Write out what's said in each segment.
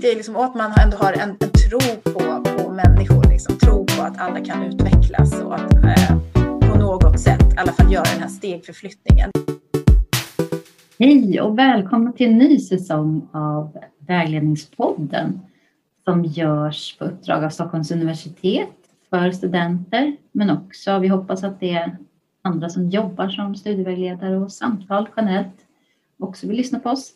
Det är liksom att man ändå har en, en tro på, på människor, liksom. tro på att alla kan utvecklas och att eh, på något sätt i alla fall göra den här stegförflyttningen. Hej och välkomna till en ny säsong av Vägledningspodden som görs på uppdrag av Stockholms universitet för studenter men också vi hoppas att det är andra som jobbar som studievägledare och samtal generellt också vill lyssna på oss.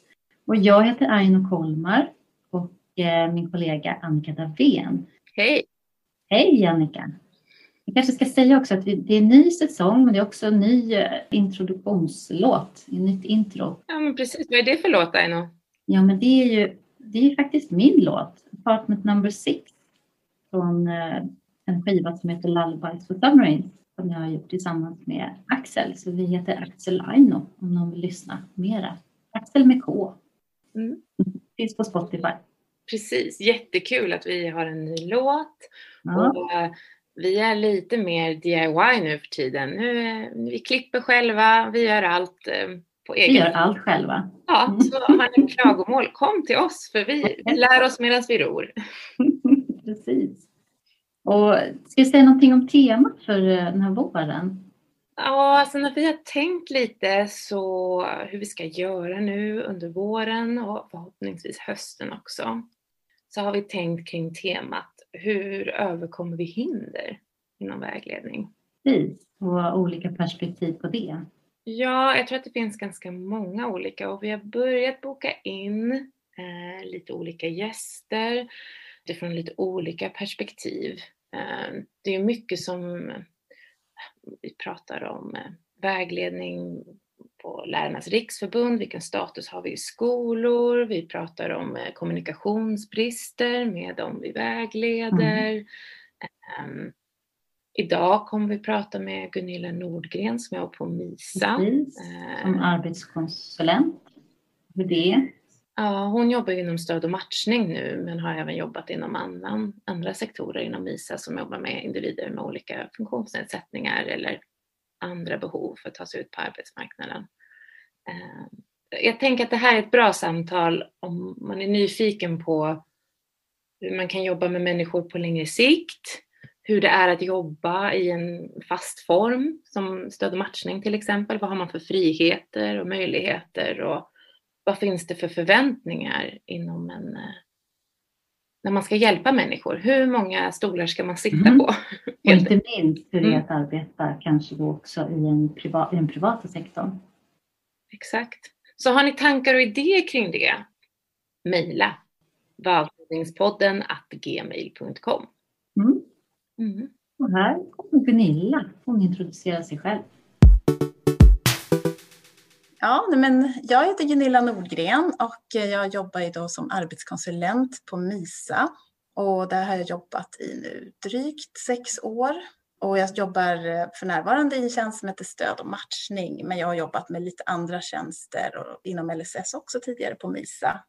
Och jag heter Aino Kolmar och eh, min kollega Annika Davén. Hej! Hej Annika! Jag kanske ska säga också att det är en ny säsong men det är också en ny eh, introduktionslåt, ett nytt intro. Ja men precis, vad är det för låt Aino? Ja men det är ju det är faktiskt min låt, Apartment number six från eh, en skiva som heter Lullabies for Submarines som jag har gjort tillsammans med Axel. Så vi heter Axel Aino om någon vill lyssna mera. Axel med K. Mm. Finns på Spotify. Precis, jättekul att vi har en ny låt. Ja. Och, uh, vi är lite mer DIY nu för tiden. Nu, uh, vi klipper själva, vi gör allt uh, på egen Vi gör allt själva. Ja, mm. så har ni klagomål, kom till oss för vi, vi lär oss medan vi ror. Precis. Och ska jag säga någonting om temat för den här våren? Ja, alltså när vi har tänkt lite så hur vi ska göra nu under våren och förhoppningsvis hösten också, så har vi tänkt kring temat hur överkommer vi hinder inom vägledning? Precis, och olika perspektiv på det. Ja, jag tror att det finns ganska många olika och vi har börjat boka in eh, lite olika gäster utifrån lite olika perspektiv. Eh, det är mycket som vi pratar om eh, vägledning på Lärarnas riksförbund, vilken status har vi i skolor, vi pratar om eh, kommunikationsbrister med dem vi vägleder. Mm. Um, idag kommer vi prata med Gunilla Nordgren som jobbar på MISA. Precis, som uh, arbetskonsulent. Hur det Ja, hon jobbar inom stöd och matchning nu men har även jobbat inom annan, andra sektorer inom ISA som jobbar med individer med olika funktionsnedsättningar eller andra behov för att ta sig ut på arbetsmarknaden. Eh, jag tänker att det här är ett bra samtal om man är nyfiken på hur man kan jobba med människor på längre sikt, hur det är att jobba i en fast form som stöd och matchning till exempel. Vad har man för friheter och möjligheter och vad finns det för förväntningar inom en eh, när man ska hjälpa människor? Hur många stolar ska man sitta mm. på? Och inte minst hur det är att arbeta kanske då också i, en privat, i den privata sektorn. Exakt. Så har ni tankar och idéer kring det? Mejla valtidningspodden gmail.com. Mm. Mm. Och här kommer Gunilla. Hon introducerar sig själv. Ja, men jag heter Gunilla Nordgren och eh, jag jobbar idag som arbetskonsulent på MISA. Och där har jag jobbat i nu drygt sex år. Och jag jobbar eh, för närvarande i en tjänst som heter stöd och matchning. Men jag har jobbat med lite andra tjänster och inom LSS också tidigare på MISA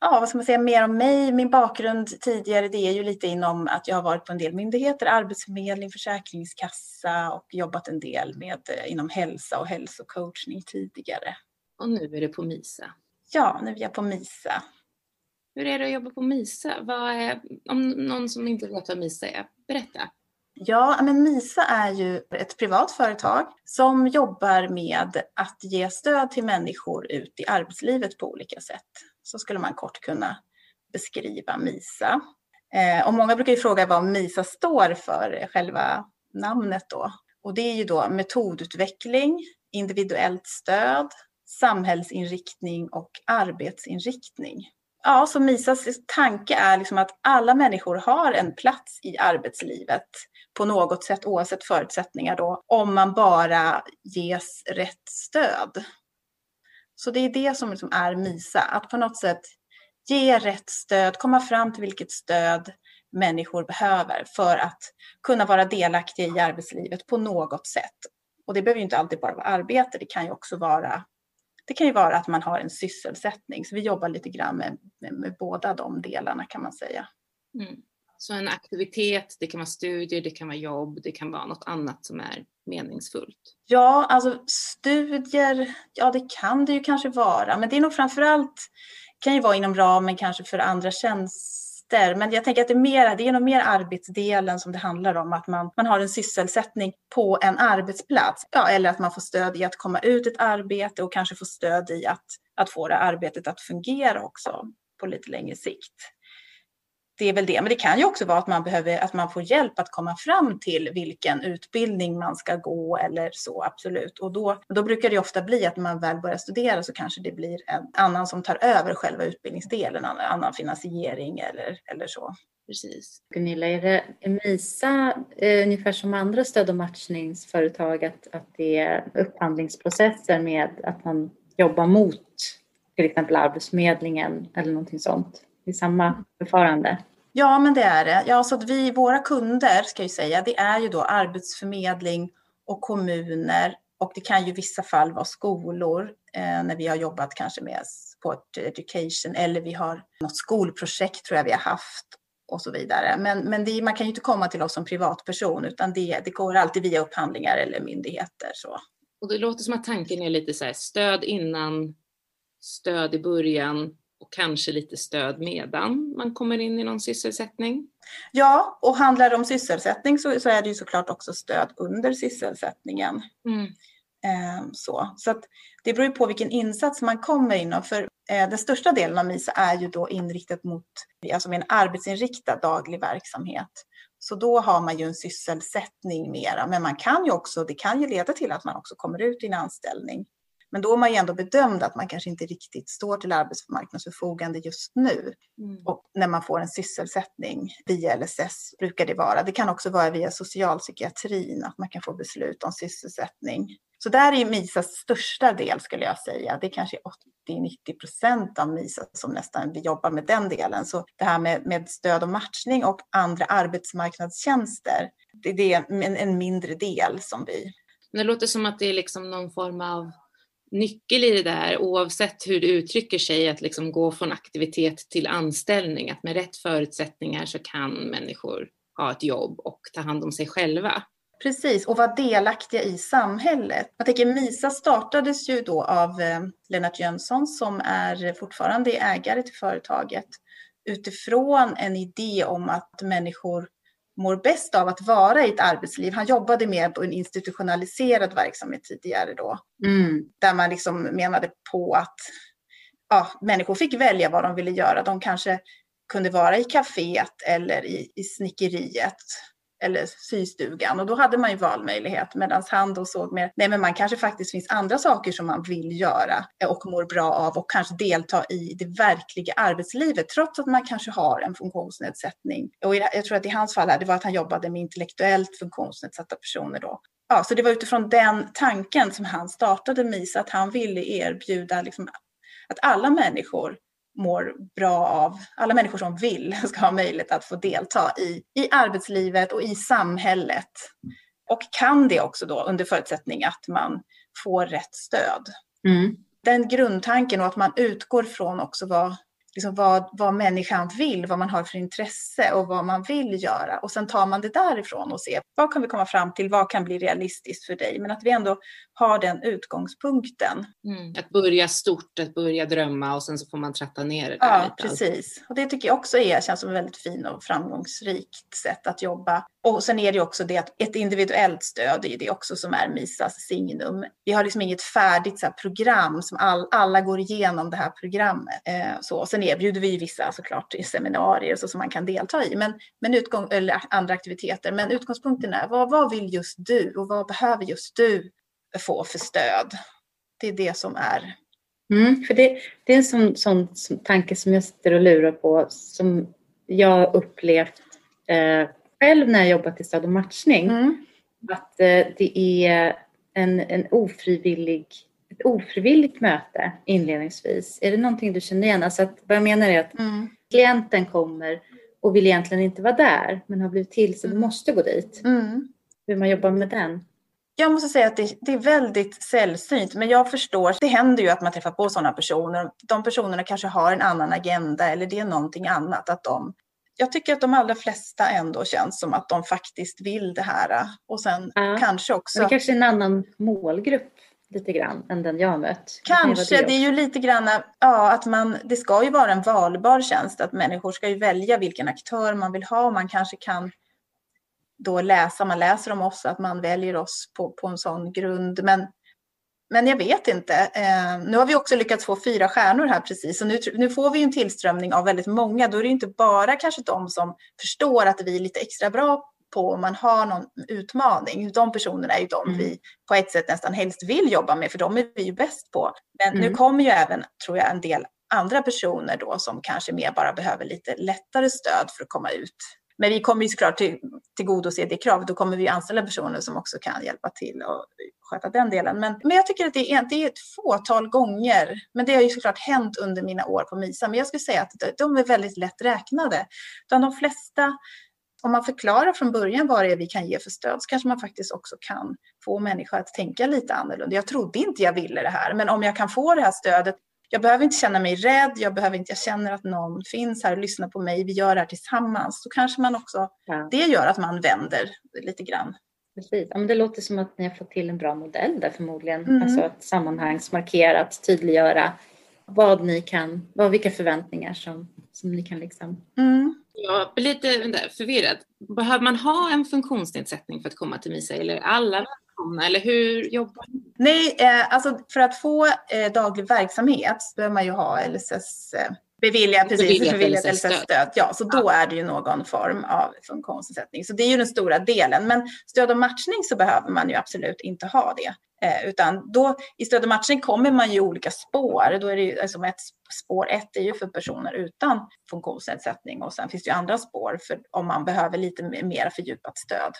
ja, vad ska man säga mer om mig? Min bakgrund tidigare, det är ju lite inom att jag har varit på en del myndigheter, Arbetsförmedling, Försäkringskassa och jobbat en del med eh, inom hälsa och hälsocoachning tidigare. Och nu är det på MISA? Ja, nu är jag på MISA. Hur är det att jobba på MISA? Är, om någon som inte vet vad MISA är, berätta. Ja, men MISA är ju ett privat företag som jobbar med att ge stöd till människor ut i arbetslivet på olika sätt så skulle man kort kunna beskriva MISA. Eh, och många brukar ju fråga vad MISA står för, själva namnet då. Och det är ju då metodutveckling, individuellt stöd, samhällsinriktning och arbetsinriktning. Ja, så MISAs tanke är liksom att alla människor har en plats i arbetslivet på något sätt oavsett förutsättningar då, om man bara ges rätt stöd. Så det är det som liksom är MISA, att på något sätt ge rätt stöd, komma fram till vilket stöd människor behöver för att kunna vara delaktiga i arbetslivet på något sätt. Och det behöver ju inte alltid bara vara arbete, det kan ju också vara det kan ju vara att man har en sysselsättning, så vi jobbar lite grann med, med, med båda de delarna kan man säga. Mm. Så en aktivitet, det kan vara studier, det kan vara jobb, det kan vara något annat som är meningsfullt. Ja, alltså studier, ja det kan det ju kanske vara, men det är nog framförallt, kan ju vara inom ramen kanske för andra tjänster, men jag tänker att det är, mer, det är nog mer arbetsdelen som det handlar om, att man, man har en sysselsättning på en arbetsplats, ja, eller att man får stöd i att komma ut ett arbete och kanske få stöd i att, att få det arbetet att fungera också på lite längre sikt det är väl det. Men det kan ju också vara att man behöver att man får hjälp att komma fram till vilken utbildning man ska gå eller så, absolut. Och då, då brukar det ofta bli att när man väl börjar studera så kanske det blir en annan som tar över själva utbildningsdelen, en annan finansiering eller, eller så. Precis. Gunilla, är det MISA eh, ungefär som andra stöd och matchningsföretag att, att det är upphandlingsprocesser med att man jobbar mot till exempel Arbetsförmedlingen eller någonting sånt? I samma förfarande? Ja, men det är det. Ja, så att vi, våra kunder, ska jag säga, det är ju då arbetsförmedling och kommuner och det kan ju i vissa fall vara skolor eh, när vi har jobbat kanske med sport education eller vi har något skolprojekt tror jag vi har haft och så vidare. Men, men det, man kan ju inte komma till oss som privatperson utan det, det går alltid via upphandlingar eller myndigheter. Så. Och det låter som att tanken är lite så här, stöd innan, stöd i början, och kanske lite stöd medan man kommer in i någon sysselsättning. Ja, och handlar det om sysselsättning så, så är det ju såklart också stöd under sysselsättningen. Mm. Eh, så så att det beror ju på vilken insats man kommer inom. För eh, den största delen av MISA är ju då inriktat mot alltså med en arbetsinriktad daglig verksamhet. Så då har man ju en sysselsättning mera. Men man kan ju också, det kan ju leda till att man också kommer ut i en anställning men då är man ju ändå bedömd att man kanske inte riktigt står till arbetsmarknadsförfogande just nu. Mm. Och när man får en sysselsättning via LSS brukar det vara. Det kan också vara via socialpsykiatrin att man kan få beslut om sysselsättning. Så där är MISAs största del skulle jag säga. Det är kanske 80-90 procent av MISA som nästan vi jobbar med den delen. Så det här med, med stöd och matchning och andra arbetsmarknadstjänster, det, det är en, en mindre del som vi det låter som att det är liksom någon form av nyckel i det där oavsett hur det uttrycker sig att liksom gå från aktivitet till anställning. Att med rätt förutsättningar så kan människor ha ett jobb och ta hand om sig själva. Precis, och vara delaktiga i samhället. Jag tänker MISA startades ju då av eh, Lennart Jönsson som är fortfarande ägare till företaget utifrån en idé om att människor mår bäst av att vara i ett arbetsliv. Han jobbade mer på en institutionaliserad verksamhet tidigare då. Mm. Där man liksom menade på att ja, människor fick välja vad de ville göra. De kanske kunde vara i kaféet eller i, i snickeriet eller systugan och då hade man ju valmöjlighet medan han då såg mer, nej men man kanske faktiskt finns andra saker som man vill göra och mår bra av och kanske delta i det verkliga arbetslivet trots att man kanske har en funktionsnedsättning. Och jag tror att i hans fall här, det var att han jobbade med intellektuellt funktionsnedsatta personer då. Ja, så det var utifrån den tanken som han startade MISA, att han ville erbjuda liksom att alla människor mår bra av, alla människor som vill ska ha möjlighet att få delta i, i arbetslivet och i samhället. Och kan det också då under förutsättning att man får rätt stöd. Mm. Den grundtanken och att man utgår från också vad, liksom vad, vad människan vill, vad man har för intresse och vad man vill göra. Och sen tar man det därifrån och ser vad kan vi komma fram till, vad kan bli realistiskt för dig? Men att vi ändå har den utgångspunkten. Mm. Att börja stort, att börja drömma och sen så får man tratta ner det där Ja, lite. precis. Och det tycker jag också är, känns som ett väldigt fint och framgångsrikt sätt att jobba. Och sen är det också det att ett individuellt stöd är det också som är MISAs signum. Vi har liksom inget färdigt så program som all, alla går igenom det här programmet. Eh, så. Sen erbjuder vi vissa såklart seminarier så som man kan delta i, men, men utgång, eller andra aktiviteter. Men utgångspunkten är vad, vad vill just du och vad behöver just du få för stöd? Det är det som är Mm, för det, det, är en sån, sån, sån, tanke som jag sitter och lurar på som jag upplevt eh, själv när jag jobbat i stöd och matchning. Mm. Att eh, det är en, en ofrivillig, ett ofrivilligt möte inledningsvis. Är det någonting du känner igen? Alltså att, vad jag menar är att mm. klienten kommer och vill egentligen inte vara där men har blivit till så du mm. måste gå dit. Mm. Hur man jobbar med den. Jag måste säga att det, det, är väldigt sällsynt, men jag förstår. Det händer ju att man träffar på sådana personer. De personerna kanske har en annan agenda eller det är någonting annat. Att de jag tycker att de allra flesta ändå känns som att de faktiskt vill det här. Och sen ja. kanske också... det kanske är en annan målgrupp lite grann än den jag har mött. Kanske, det, det, är ju lite grann, ja att man, det ska ju vara en valbar tjänst, att människor ska ju välja vilken aktör man vill ha och man kanske kan då läsa, man läser om oss, att man väljer oss på, på en sån grund. Men, men jag vet inte. Eh, nu har vi också lyckats få fyra stjärnor här precis. Så nu, nu får vi en tillströmning av väldigt många. Då är det inte bara kanske de som förstår att vi är lite extra bra på om man har någon utmaning. De personerna är ju de mm. vi på ett sätt nästan helst vill jobba med, för de är vi ju bäst på. Men mm. nu kommer ju även, tror jag, en del andra personer då som kanske mer bara behöver lite lättare stöd för att komma ut men vi kommer ju såklart till, tillgodose det kravet. Då kommer vi anställa personer som också kan hjälpa till och sköta den delen. Men, men jag tycker att det är, det är ett fåtal gånger. Men det har ju såklart hänt under mina år på MISA. Men jag skulle säga att de är väldigt lätt räknade. Utan de flesta om man förklarar från början vad det är vi kan ge för stöd så kanske man faktiskt också kan få människor att tänka lite annorlunda. Jag trodde inte jag ville det här, men om jag kan få det här stödet jag behöver inte känna mig rädd, jag, behöver inte, jag känner att någon finns här och lyssnar på mig, vi gör det här tillsammans. Så kanske man också, ja. det gör att man vänder lite grann. Precis. Ja, men det låter som att ni har fått till en bra modell där förmodligen. Mm. Alltså att sammanhangsmarkera, tydliggöra vad ni kan, vad, vilka förväntningar som, som ni kan liksom... Mm. Jag blir lite förvirrad. Behöver man ha en funktionsnedsättning för att komma till MISA eller alla välkomna eller hur jobbar ni? Nej, eh, alltså för att få eh, daglig verksamhet behöver man ju ha LSS eh, Beviljat, precis, beviljat LSS-stöd. Ja, så då är det ju någon form av funktionsnedsättning. Så det är ju den stora delen. Men stöd och matchning så behöver man ju absolut inte ha det. Eh, utan då i stöd och matchning kommer man ju olika spår. Då är det ju, alltså ett, spår ett är ju för personer utan funktionsnedsättning och sen finns det ju andra spår för om man behöver lite mer fördjupat stöd.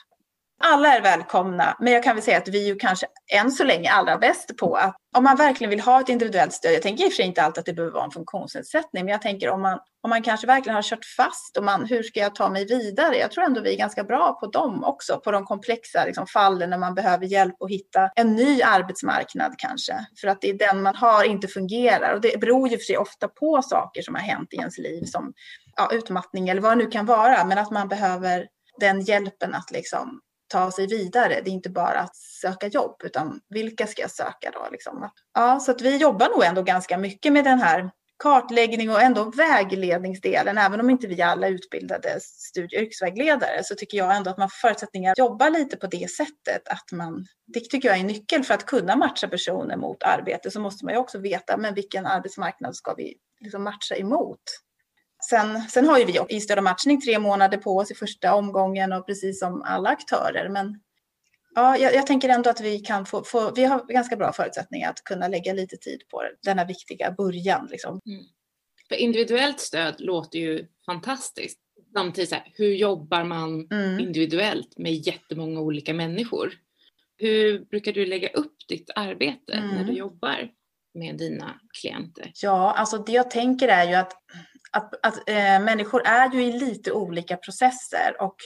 Alla är välkomna, men jag kan väl säga att vi är ju kanske än så länge allra bäst på att om man verkligen vill ha ett individuellt stöd, jag tänker i och för sig inte alltid att det behöver vara en funktionsnedsättning, men jag tänker om man, om man kanske verkligen har kört fast och man, hur ska jag ta mig vidare? Jag tror ändå vi är ganska bra på dem också, på de komplexa liksom, fallen när man behöver hjälp att hitta en ny arbetsmarknad kanske, för att det är den man har inte fungerar och det beror ju för sig ofta på saker som har hänt i ens liv som ja, utmattning eller vad det nu kan vara, men att man behöver den hjälpen att liksom ta sig vidare. Det är inte bara att söka jobb, utan vilka ska jag söka då? Liksom? Ja, så att vi jobbar nog ändå ganska mycket med den här kartläggning och ändå vägledningsdelen. Även om inte vi alla är utbildade studie och yrkesvägledare så tycker jag ändå att man får förutsättningar att jobba lite på det sättet. Att man, det tycker jag är en nyckel för att kunna matcha personer mot arbete så måste man ju också veta men vilken arbetsmarknad ska vi liksom matcha emot. Sen, sen har ju vi i stöd och matchning tre månader på oss i första omgången och precis som alla aktörer. Men ja, jag, jag tänker ändå att vi kan få, få, vi har ganska bra förutsättningar att kunna lägga lite tid på denna viktiga början. Liksom. Mm. För individuellt stöd låter ju fantastiskt. Samtidigt, så här, hur jobbar man mm. individuellt med jättemånga olika människor? Hur brukar du lägga upp ditt arbete mm. när du jobbar med dina klienter? Ja, alltså det jag tänker är ju att att, att äh, människor är ju i lite olika processer och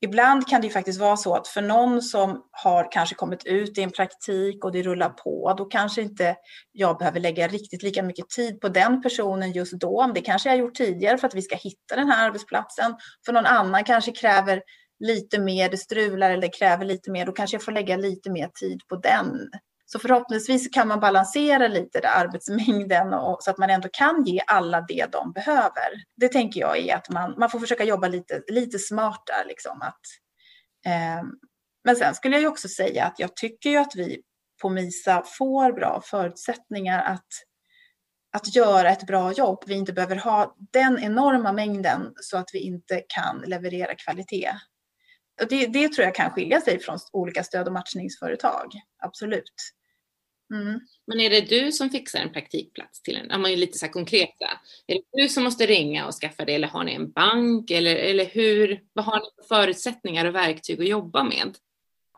ibland kan det ju faktiskt vara så att för någon som har kanske kommit ut i en praktik och det rullar på, då kanske inte jag behöver lägga riktigt lika mycket tid på den personen just då. Det kanske jag gjort tidigare för att vi ska hitta den här arbetsplatsen. För någon annan kanske kräver lite mer, det strular eller kräver lite mer, då kanske jag får lägga lite mer tid på den så förhoppningsvis kan man balansera lite där arbetsmängden och, så att man ändå kan ge alla det de behöver. Det tänker jag är att man, man får försöka jobba lite, lite smart där Liksom, att, eh, men sen skulle jag ju också säga att jag tycker ju att vi på MISA får bra förutsättningar att, att göra ett bra jobb. Vi inte behöver ha den enorma mängden så att vi inte kan leverera kvalitet. Och det, det tror jag kan skilja sig från olika stöd och matchningsföretag. Absolut. Mm. Men är det du som fixar en praktikplats till en? Om man är lite så här konkreta. Är det du som måste ringa och skaffa det eller har ni en bank eller, eller hur? Vad har ni för förutsättningar och verktyg att jobba med?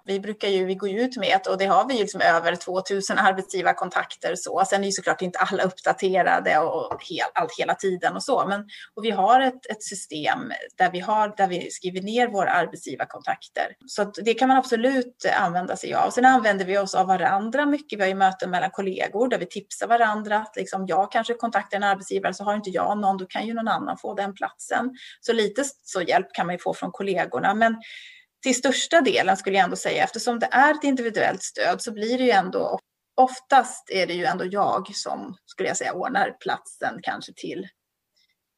Vi brukar ju, vi går ju ut med, och det har vi ju liksom över 2000 arbetsgivarkontakter så. Sen är ju såklart inte alla uppdaterade och hel, allt hela tiden och så. Men, och vi har ett, ett system där vi, har, där vi skriver ner våra arbetsgivarkontakter. Så det kan man absolut använda sig av. Sen använder vi oss av varandra mycket. Vi har ju möten mellan kollegor där vi tipsar varandra. Att liksom jag kanske kontaktar en arbetsgivare så har inte jag någon, då kan ju någon annan få den platsen. Så lite så hjälp kan man ju få från kollegorna. Men till största delen skulle jag ändå säga, eftersom det är ett individuellt stöd så blir det ju ändå oftast är det ju ändå jag som skulle jag säga ordnar platsen kanske till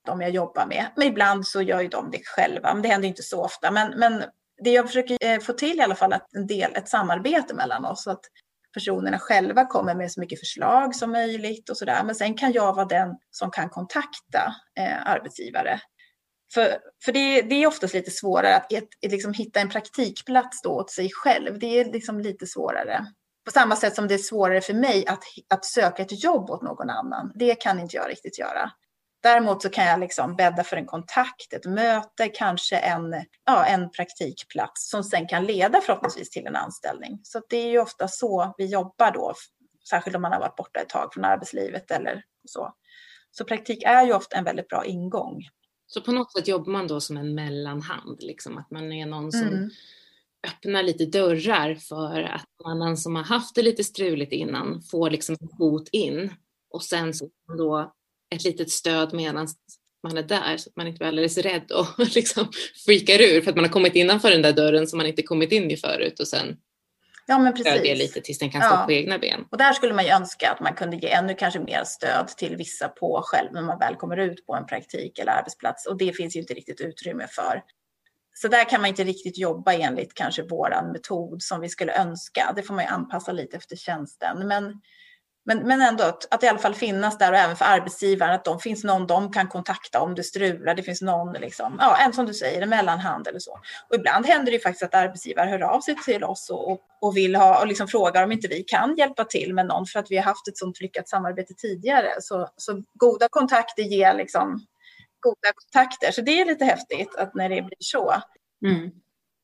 de jag jobbar med. Men ibland så gör ju de det själva, men det händer inte så ofta. Men, men det jag försöker eh, få till i alla fall är en del, ett samarbete mellan oss. Så att personerna själva kommer med så mycket förslag som möjligt och sådär. Men sen kan jag vara den som kan kontakta eh, arbetsgivare för, för det, det, är oftast lite svårare att ett, liksom hitta en praktikplats då åt sig själv. Det är liksom lite svårare. På samma sätt som det är svårare för mig att, att söka ett jobb åt någon annan. Det kan inte jag riktigt göra. Däremot så kan jag liksom bädda för en kontakt, ett möte, kanske en, ja, en praktikplats som sen kan leda förhoppningsvis till en anställning. Så det är ju ofta så vi jobbar då, särskilt om man har varit borta ett tag från arbetslivet eller så. Så praktik är ju ofta en väldigt bra ingång. Så på något sätt jobbar man då som en mellanhand, liksom att man är någon som mm. öppnar lite dörrar för att någon annan som har haft det lite struligt innan får liksom en fot in och sen så då ett litet stöd medan man är där så att man inte blir alldeles rädd och liksom freakar ur för att man har kommit innanför den där dörren som man inte kommit in i förut och sen Ja, men precis. Stödja lite tills den kan stå ja. på egna ben. Och där skulle man ju önska att man kunde ge ännu kanske mer stöd till vissa på själv när man väl kommer ut på en praktik eller arbetsplats. Och det finns ju inte riktigt utrymme för. Så där kan man inte riktigt jobba enligt kanske våran metod som vi skulle önska. Det får man ju anpassa lite efter tjänsten. Men men, men ändå att, att i alla fall finnas där och även för arbetsgivaren att de finns någon de kan kontakta om det strular. Det finns någon, liksom, ja, en som du säger, en mellanhand eller så. Och ibland händer det faktiskt att arbetsgivare hör av sig till oss och, och, och vill ha och liksom frågar om inte vi kan hjälpa till med någon för att vi har haft ett sånt lyckat samarbete tidigare. Så, så goda kontakter ger liksom goda kontakter. Så det är lite häftigt att när det blir så. Mm.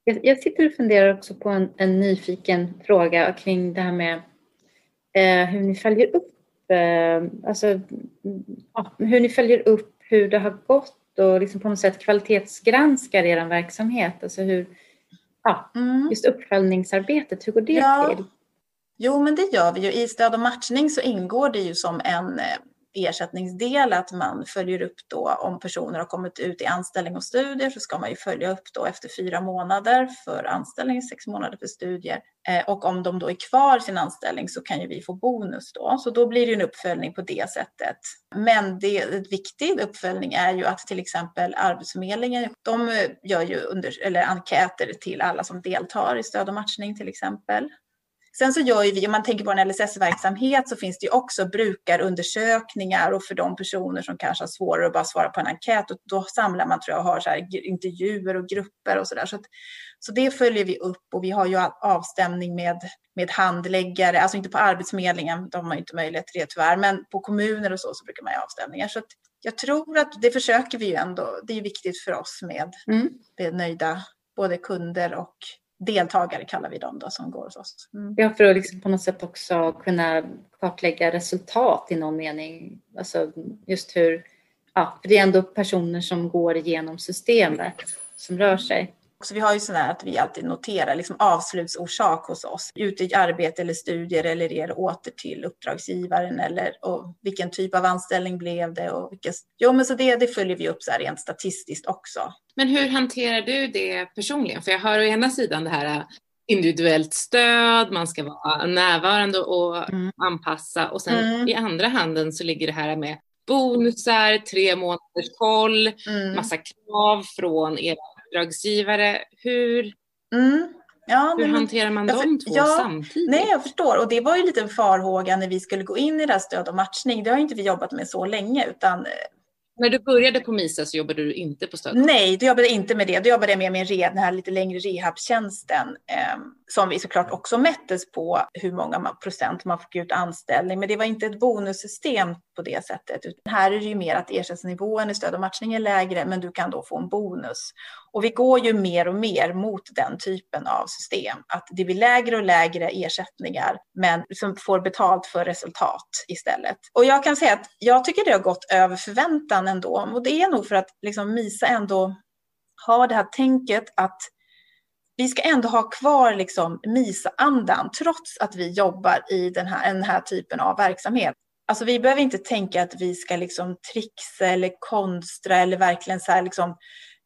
Jag, jag sitter och funderar också på en, en nyfiken fråga kring det här med eh, hur ni följer upp eh, alltså, ja, hur ni följer upp hur det har gått och liksom på något sätt kvalitetsgranskar er verksamhet. Alltså hur, ja, mm. just uppföljningsarbetet, hur går det ja. till? Jo, men det gör vi ju. I stöd och matchning så ingår det ju som en eh, ersättningsdel att man följer upp då om personer har kommit ut i anställning och studier så ska man ju följa upp då efter fyra månader för anställning, sex månader för studier. Eh, och om de då är kvar i sin anställning så kan ju vi få bonus då. Så då blir det en uppföljning på det sättet. Men det, en viktig uppföljning är ju att till exempel Arbetsförmedlingen, de gör ju under, eller enkäter till alla som deltar i stöd och matchning till exempel. Sen så gör ju vi, om man tänker på en LSS-verksamhet så finns det ju också brukarundersökningar och för de personer som kanske har svårare att bara svara på en enkät och då samlar man tror jag och har så här intervjuer och grupper och sådär. Så, så det följer vi upp och vi har ju avstämning med, med handläggare, alltså inte på Arbetsförmedlingen, de har inte möjlighet till det tyvärr, men på kommuner och så, så brukar man ha avstämningar. Så jag tror att det försöker vi ju ändå, det är viktigt för oss med, mm. med nöjda både kunder och deltagare kallar vi dem då som går hos oss. Mm. Ja, för att liksom på något sätt också kunna kartlägga resultat i någon mening. Alltså just hur, ja, för det är ändå personer som går igenom systemet som rör sig. Så vi har ju sådär att vi alltid noterar liksom avslutsorsak hos oss. Ute i arbete eller studier eller det åter till uppdragsgivaren eller och vilken typ av anställning blev det och vilka... Jo, men så det, det följer vi upp så här rent statistiskt också. Men hur hanterar du det personligen? För jag hör å ena sidan det här äh, individuellt stöd, man ska vara närvarande och mm. anpassa och sen mm. i andra handen så ligger det här med bonusar, tre månaders koll, mm. massa krav från era uppdragsgivare. Hur, mm. ja, hur men, hanterar man de två ja, samtidigt? Nej, jag förstår. Och det var ju lite en farhåga när vi skulle gå in i det här stöd och matchning. Det har inte vi jobbat med så länge, utan eh, när du började på MISA så jobbade du inte på stöd? Nej, då jobbade jag inte med det. Då jobbade jag med min re, den här lite längre rehabtjänsten eh, som vi såklart också mättes på hur många procent man fick ut anställning. Men det var inte ett bonussystem på det sättet. Utan här är det ju mer att ersättningsnivån i stöd och matchning är lägre, men du kan då få en bonus. Och vi går ju mer och mer mot den typen av system. Att det blir lägre och lägre ersättningar, men som får betalt för resultat istället. Och jag kan säga att jag tycker det har gått över förväntan ändå. Och det är nog för att liksom MISA ändå har det här tänket att vi ska ändå ha kvar liksom MISA-andan trots att vi jobbar i den här, den här typen av verksamhet. Alltså vi behöver inte tänka att vi ska liksom trixa eller konstra eller verkligen så här liksom,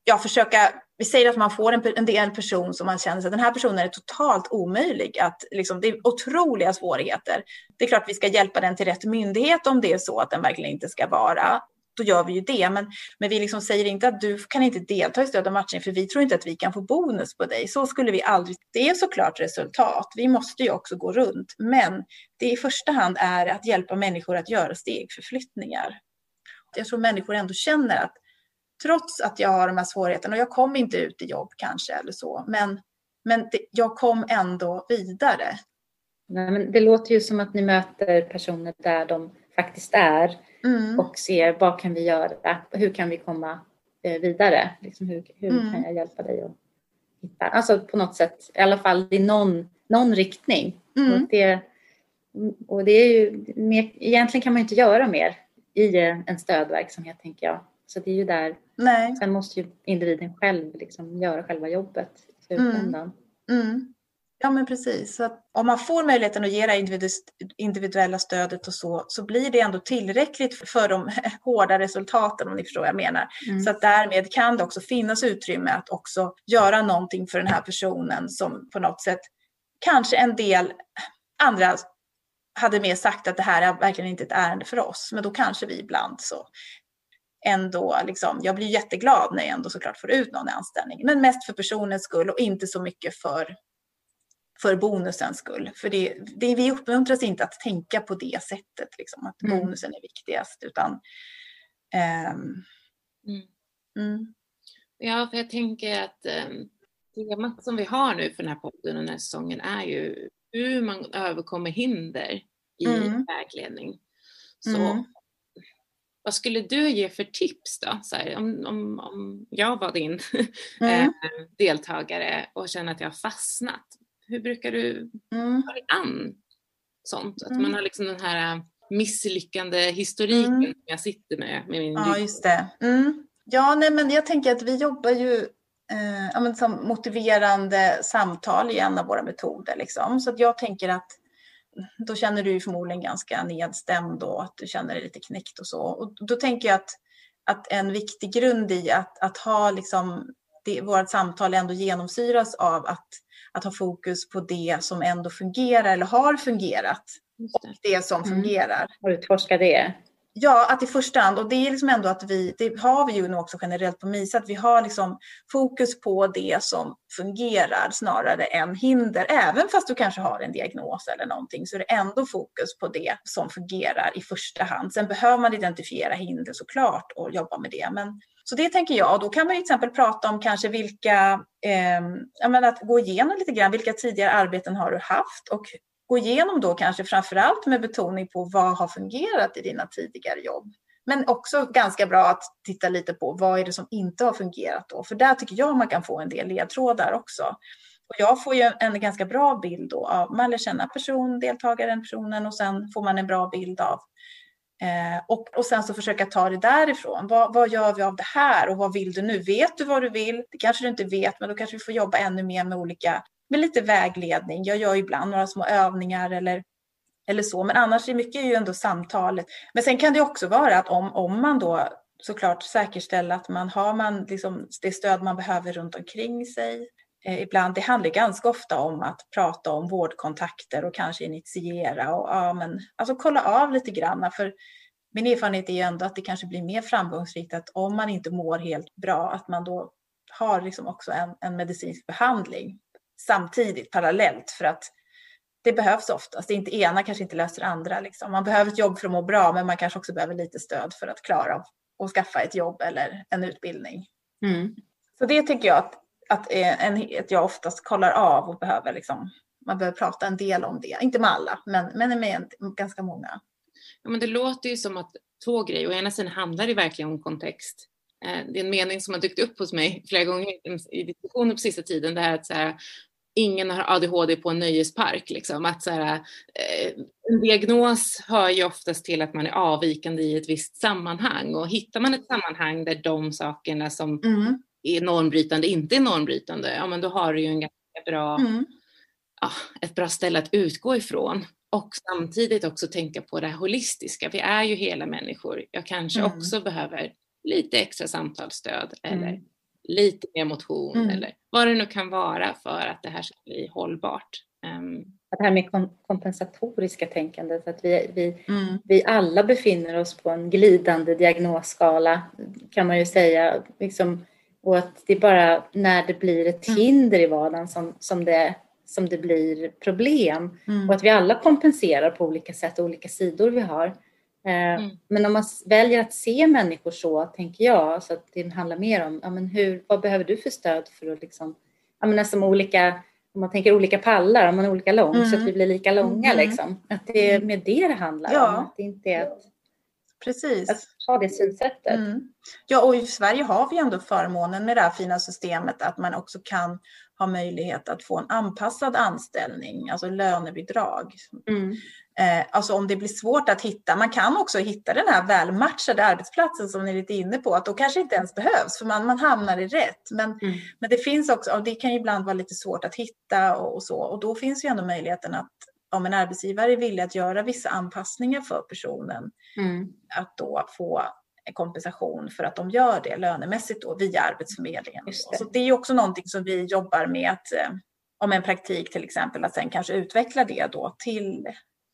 ja, försöka, vi säger att man får en, en, del person som man känner att den här personen är totalt omöjlig att, liksom, det är otroliga svårigheter. Det är klart att vi ska hjälpa den till rätt myndighet om det är så att den verkligen inte ska vara då gör vi ju det. Men, men vi liksom säger inte att du kan inte delta i stöd och matchning för vi tror inte att vi kan få bonus på dig. Så skulle vi aldrig. Det är såklart resultat. Vi måste ju också gå runt. Men det i första hand är att hjälpa människor att göra stegförflyttningar. Jag tror människor ändå känner att trots att jag har de här svårigheterna och jag kom inte ut i jobb kanske eller så, men, men det, jag kom ändå vidare. Nej, men det låter ju som att ni möter personer där de faktiskt är mm. och ser vad kan vi göra? Hur kan vi komma eh, vidare? Liksom hur hur mm. kan jag hjälpa dig att hitta? Alltså på något sätt i alla fall i någon, någon riktning. Mm. Och, det, och det är ju mer, egentligen kan man inte göra mer i en stödverksamhet tänker jag. Så det är ju där. Nej. Sen måste ju individen själv liksom göra själva jobbet i slutändan. Mm. Ja, men precis. Så om man får möjligheten att ge det individuella stödet och så, så blir det ändå tillräckligt för de hårda resultaten, om ni förstår vad jag menar. Mm. Så att därmed kan det också finnas utrymme att också göra någonting för den här personen som på något sätt kanske en del andra hade mer sagt att det här är verkligen inte ett ärende för oss, men då kanske vi ibland så ändå, liksom, jag blir jätteglad när jag ändå såklart får ut någon i anställning, men mest för personens skull och inte så mycket för för bonusens skull. För det, det, vi uppmuntras inte att tänka på det sättet, liksom, att mm. bonusen är viktigast. Utan, um, mm. Ja, för jag tänker att um, temat som vi har nu för den här podden och den här säsongen är ju hur man överkommer hinder i mm. vägledning. Så mm. vad skulle du ge för tips då? Här, om, om, om jag var din mm. Eh, deltagare och känner att jag har fastnat, hur brukar du mm. ta dig an sånt? Att mm. man har liksom den här äh, misslyckande historiken mm. som jag sitter med. med min ja, just det. Mm. Ja, nej, men jag tänker att vi jobbar ju eh, som motiverande samtal i en av våra metoder. Liksom. Så att jag tänker att då känner du förmodligen ganska nedstämd och att du känner dig lite knäckt och så. Och då tänker jag att, att en viktig grund i att, att ha liksom det, vårt samtal ändå genomsyras av att att ha fokus på det som ändå fungerar eller har fungerat. Och det som mm. fungerar. Och utforska det. Ja, att i första hand, och det är liksom ändå att vi, det har vi ju nog också generellt på MISA, att vi har liksom fokus på det som fungerar snarare än hinder. Även fast du kanske har en diagnos eller någonting så är det ändå fokus på det som fungerar i första hand. Sen behöver man identifiera hinder såklart och jobba med det. Men så det tänker jag. och Då kan man till exempel prata om kanske vilka, eh, menar, att gå igenom lite grann, vilka tidigare arbeten har du haft och gå igenom då kanske framförallt med betoning på vad har fungerat i dina tidigare jobb. Men också ganska bra att titta lite på vad är det som inte har fungerat då? För där tycker jag man kan få en del ledtrådar också. Och jag får ju en ganska bra bild då av, man lär känna person, deltagaren, personen och sen får man en bra bild av Eh, och, och sen så försöka ta det därifrån. Vad, vad gör vi av det här och vad vill du nu? Vet du vad du vill? Det kanske du inte vet, men då kanske vi får jobba ännu mer med olika, med lite vägledning. Jag gör ibland några små övningar eller, eller så, men annars är mycket ju ändå samtalet. Men sen kan det också vara att om, om man då såklart säkerställer att man har man liksom det stöd man behöver runt omkring sig. Eh, ibland, det handlar ganska ofta om att prata om vårdkontakter och kanske initiera och ja, men, alltså kolla av lite grann. För min erfarenhet är ju ändå att det kanske blir mer framgångsrikt att om man inte mår helt bra, att man då har liksom också en, en medicinsk behandling samtidigt, parallellt. För att det behövs oftast. Det är inte ena kanske inte löser andra. Liksom. Man behöver ett jobb för att må bra, men man kanske också behöver lite stöd för att klara av att skaffa ett jobb eller en utbildning. Mm. Så det tycker jag att, att, en, att jag oftast kollar av och behöver liksom, man behöver prata en del om det. Inte med alla, men, men med en, ganska många. Ja, men det låter ju som att två grejer. Å ena sidan handlar det verkligen om kontext. Eh, det är en mening som har dykt upp hos mig flera gånger i diskussioner på sista tiden. Det här att så här, ingen har ADHD på en nöjespark. Liksom. Att så här, eh, en diagnos hör ju oftast till att man är avvikande i ett visst sammanhang och hittar man ett sammanhang där de sakerna som mm. är normbrytande inte är normbrytande, ja men då har du ju en ganska bra, mm. ja, ett bra ställe att utgå ifrån. Och samtidigt också tänka på det holistiska. Vi är ju hela människor. Jag kanske mm. också behöver lite extra samtalsstöd eller mm. lite mer motion mm. eller vad det nu kan vara för att det här ska bli hållbart. Um, det här med kompensatoriska tänkandet, att vi, vi, mm. vi alla befinner oss på en glidande diagnosskala kan man ju säga. Liksom, och att det är bara när det blir ett mm. hinder i vardagen som, som, det, som det blir problem. Mm. Och att vi alla kompenserar på olika sätt och olika sidor vi har. Eh, mm. Men om man väljer att se människor så, tänker jag, så att det handlar mer om ja, men hur, vad behöver du för stöd för att liksom, ja, men som olika, om man tänker olika pallar, om man är olika lång mm. så att vi blir lika långa mm. liksom. Att det är med det det handlar ja. om, att det inte är att, Precis. att ha det synsättet. Mm. Ja, och i Sverige har vi ändå förmånen med det här fina systemet att man också kan ha möjlighet att få en anpassad anställning, alltså lönebidrag. Mm. Eh, alltså om det blir svårt att hitta, man kan också hitta den här välmatchade arbetsplatsen som ni är lite inne på, att då kanske inte ens behövs för man, man hamnar i rätt. Men, mm. men det finns också, det kan ju ibland vara lite svårt att hitta och, och, så, och då finns ju ändå möjligheten att om en arbetsgivare är villig att göra vissa anpassningar för personen, mm. att då få kompensation för att de gör det lönemässigt då via Arbetsförmedlingen. Det. Så det är också någonting som vi jobbar med att eh, om en praktik till exempel, att sen kanske utveckla det då till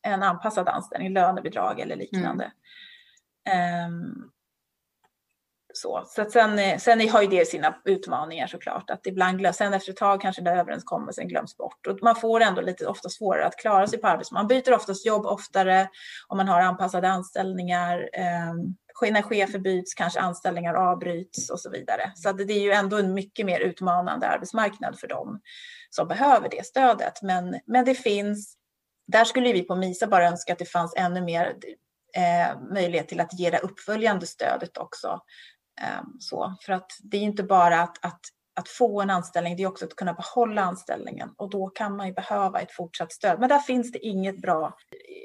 en anpassad anställning, lönebidrag eller liknande. Mm. Um, så, så att sen, eh, sen har ju det sina utmaningar såklart, att ibland sen efter ett tag kanske den överenskommelsen glöms bort och man får ändå lite ofta svårare att klara sig på arbetsmarknaden. Man byter oftast jobb oftare om man har anpassade anställningar. Um, när chefer byts kanske anställningar avbryts och så vidare. Så det är ju ändå en mycket mer utmanande arbetsmarknad för dem som behöver det stödet. Men, men det finns, där skulle vi på MISA bara önska att det fanns ännu mer eh, möjlighet till att ge det uppföljande stödet också. Eh, så, för att det är inte bara att, att att få en anställning, det är också att kunna behålla anställningen och då kan man ju behöva ett fortsatt stöd. Men där finns det inget bra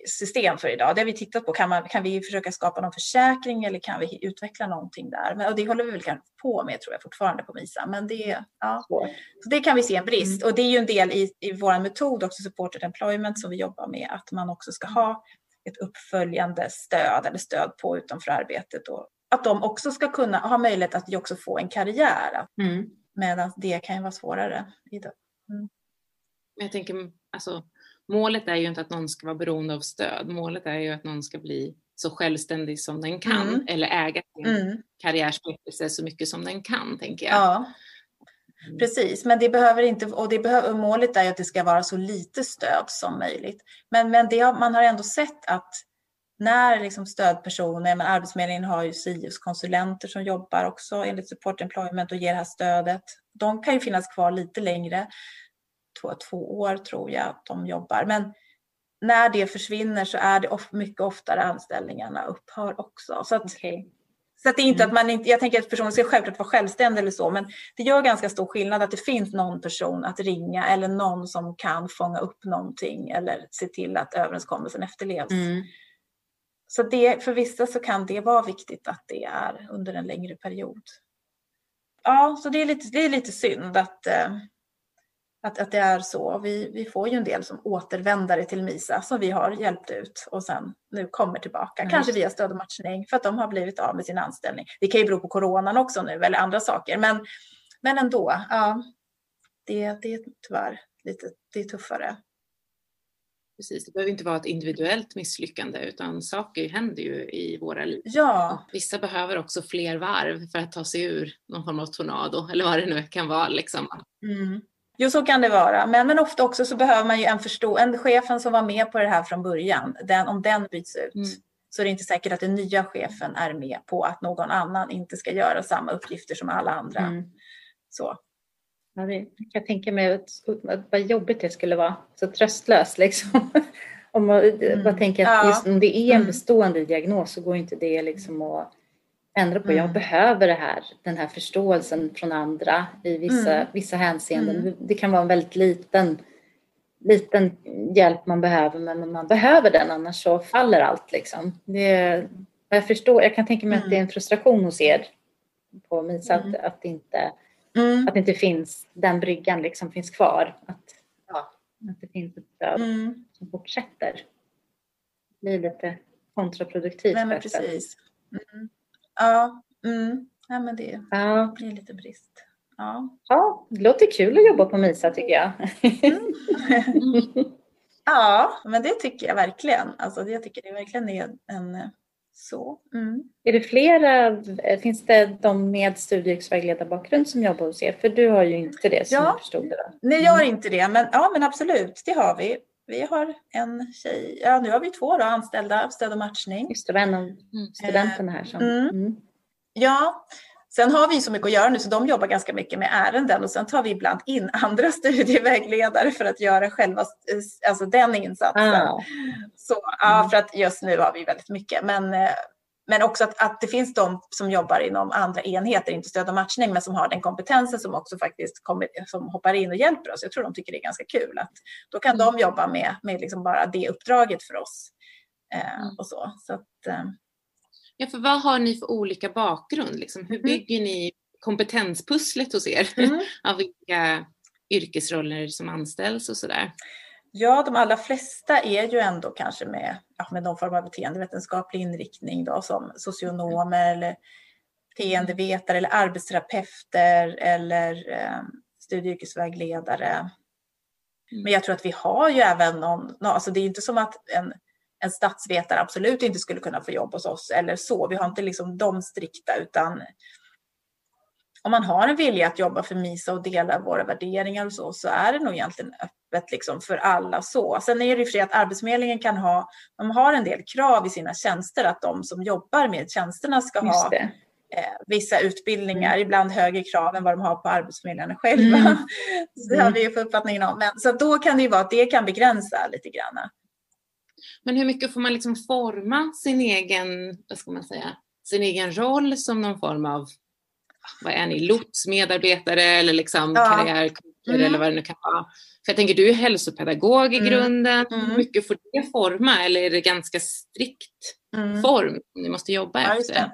system för idag. Det har vi tittat på. Kan, man, kan vi försöka skapa någon försäkring eller kan vi utveckla någonting där? Men, och det håller vi väl på med tror jag fortfarande på MISA. Men det, ja. Så det kan vi se en brist mm. och det är ju en del i, i vår metod också, supported employment, som vi jobbar med, att man också ska ha ett uppföljande stöd eller stöd på utanför arbetet och att de också ska kunna ha möjlighet att också få en karriär. Mm. Medan det kan ju vara svårare idag. Mm. Jag tänker, alltså, målet är ju inte att någon ska vara beroende av stöd. Målet är ju att någon ska bli så självständig som den kan mm. eller äga sin mm. karriärsberättelse så mycket som den kan, tänker jag. Ja. Precis, men det behöver inte, och det behöver, målet är ju att det ska vara så lite stöd som möjligt. Men, men det man har ändå sett att när liksom stödpersoner, men Arbetsförmedlingen har ju SIUS-konsulenter som jobbar också enligt Support Employment och ger det här stödet. De kan ju finnas kvar lite längre, två, två år tror jag att de jobbar. Men när det försvinner så är det of, mycket oftare anställningarna upphör också. Så att, okay. så att det är inte mm. att man inte, jag tänker att personen ska självklart vara självständig eller så, men det gör ganska stor skillnad att det finns någon person att ringa eller någon som kan fånga upp någonting eller se till att överenskommelsen efterlevs. Mm. Så det, för vissa så kan det vara viktigt att det är under en längre period. Ja, så det är lite, det är lite synd att, eh, att, att det är så. Vi, vi får ju en del som återvändare till MISA som vi har hjälpt ut och sen nu kommer tillbaka, mm. kanske via stöd och matchning för att de har blivit av med sin anställning. Det kan ju bero på coronan också nu eller andra saker, men, men ändå, ja, det, det är tyvärr lite det är tuffare. Precis, det behöver inte vara ett individuellt misslyckande utan saker händer ju i våra liv. Ja. Vissa behöver också fler varv för att ta sig ur någon form av tornado eller vad det nu kan vara. Liksom. Mm. Jo, så kan det vara. Men, men ofta också så behöver man ju en förstå, en chefen som var med på det här från början, den, om den byts ut. Mm. så är det inte säkert att den nya chefen är med på att någon annan inte ska göra samma uppgifter som alla andra. Mm. Så. Ja, det, jag tänker mig vad jobbigt det skulle vara, så tröstlöst liksom. om man mm. bara tänker att just om det är en mm. bestående diagnos så går inte det liksom att ändra på. Mm. Jag behöver det här, den här förståelsen från andra i vissa, mm. vissa hänseenden. Mm. Det kan vara en väldigt liten, liten hjälp man behöver men man behöver den annars så faller allt liksom. Det, jag förstår, jag kan tänka mig att det är en frustration hos er på MISA att, att, inte, att inte finns, den bryggan liksom finns kvar. Att, ja, att det finns ett stöd som fortsätter. Det blir lite kontraproduktivt. Nej, men precis. Mm. Ja, mm. ja men det ja. blir lite brist. Ja. ja, det låter kul att jobba på MISA tycker jag. Mm. ja, men det tycker jag verkligen. Alltså, jag tycker det verkligen är en så. Mm. Är det flera, finns det de med studie och yrkesvägledarbakgrund som jobbar hos er? För du har ju inte det som ja. jag förstod det. Nej, jag har mm. inte det, men, ja, men absolut, det har vi. Vi har en tjej, ja nu har vi två då, anställda stöd och matchning. Just det, var en av studenterna här som... Mm. Mm. Ja, sen har vi så mycket att göra nu så de jobbar ganska mycket med ärenden och sen tar vi ibland in andra studievägledare för att göra själva alltså den insatsen. Ah. Så, ja, mm. för att just nu har vi väldigt mycket. Men eh, men också att, att det finns de som jobbar inom andra enheter, inte stöd och matchning, men som har den kompetensen som också faktiskt kommer, som hoppar in och hjälper oss. Jag tror de tycker det är ganska kul. Att då kan mm. de jobba med, med liksom bara det uppdraget för oss. Eh, mm. och så. så att, eh. Ja, för vad har ni för olika bakgrund? Liksom? Hur mm. bygger mm. ni kompetenspusslet hos er? Mm. Av vilka yrkesroller som anställs och sådär? Ja, de allra flesta är ju ändå kanske med, ja, med någon form av beteendevetenskaplig inriktning då, som socionomer eller beteendevetare eller arbetsterapeuter eller eh, studie och yrkesvägledare. Mm. Men jag tror att vi har ju även någon, alltså det är inte som att en, en statsvetare absolut inte skulle kunna få jobb hos oss eller så. Vi har inte liksom de strikta utan om man har en vilja att jobba för MISA och dela våra värderingar och så, så är det nog egentligen öppet liksom för alla så. Sen är det ju för att Arbetsförmedlingen kan ha, de har en del krav i sina tjänster att de som jobbar med tjänsterna ska ha eh, vissa utbildningar, mm. ibland högre krav än vad de har på arbetsförmedlarna själva. Mm. det har vi ju för uppfattningen om. Men, så då kan det ju vara att det kan begränsa lite grann. Men hur mycket får man liksom forma sin egen, vad ska man säga, sin egen roll som någon form av vad är ni, lotsmedarbetare eller liksom ja. karriärcoacher mm. eller vad det nu kan vara. För jag tänker, du är hälsopedagog i mm. grunden. Mm. Hur mycket får det forma eller är det ganska strikt mm. form ni måste jobba ja, efter?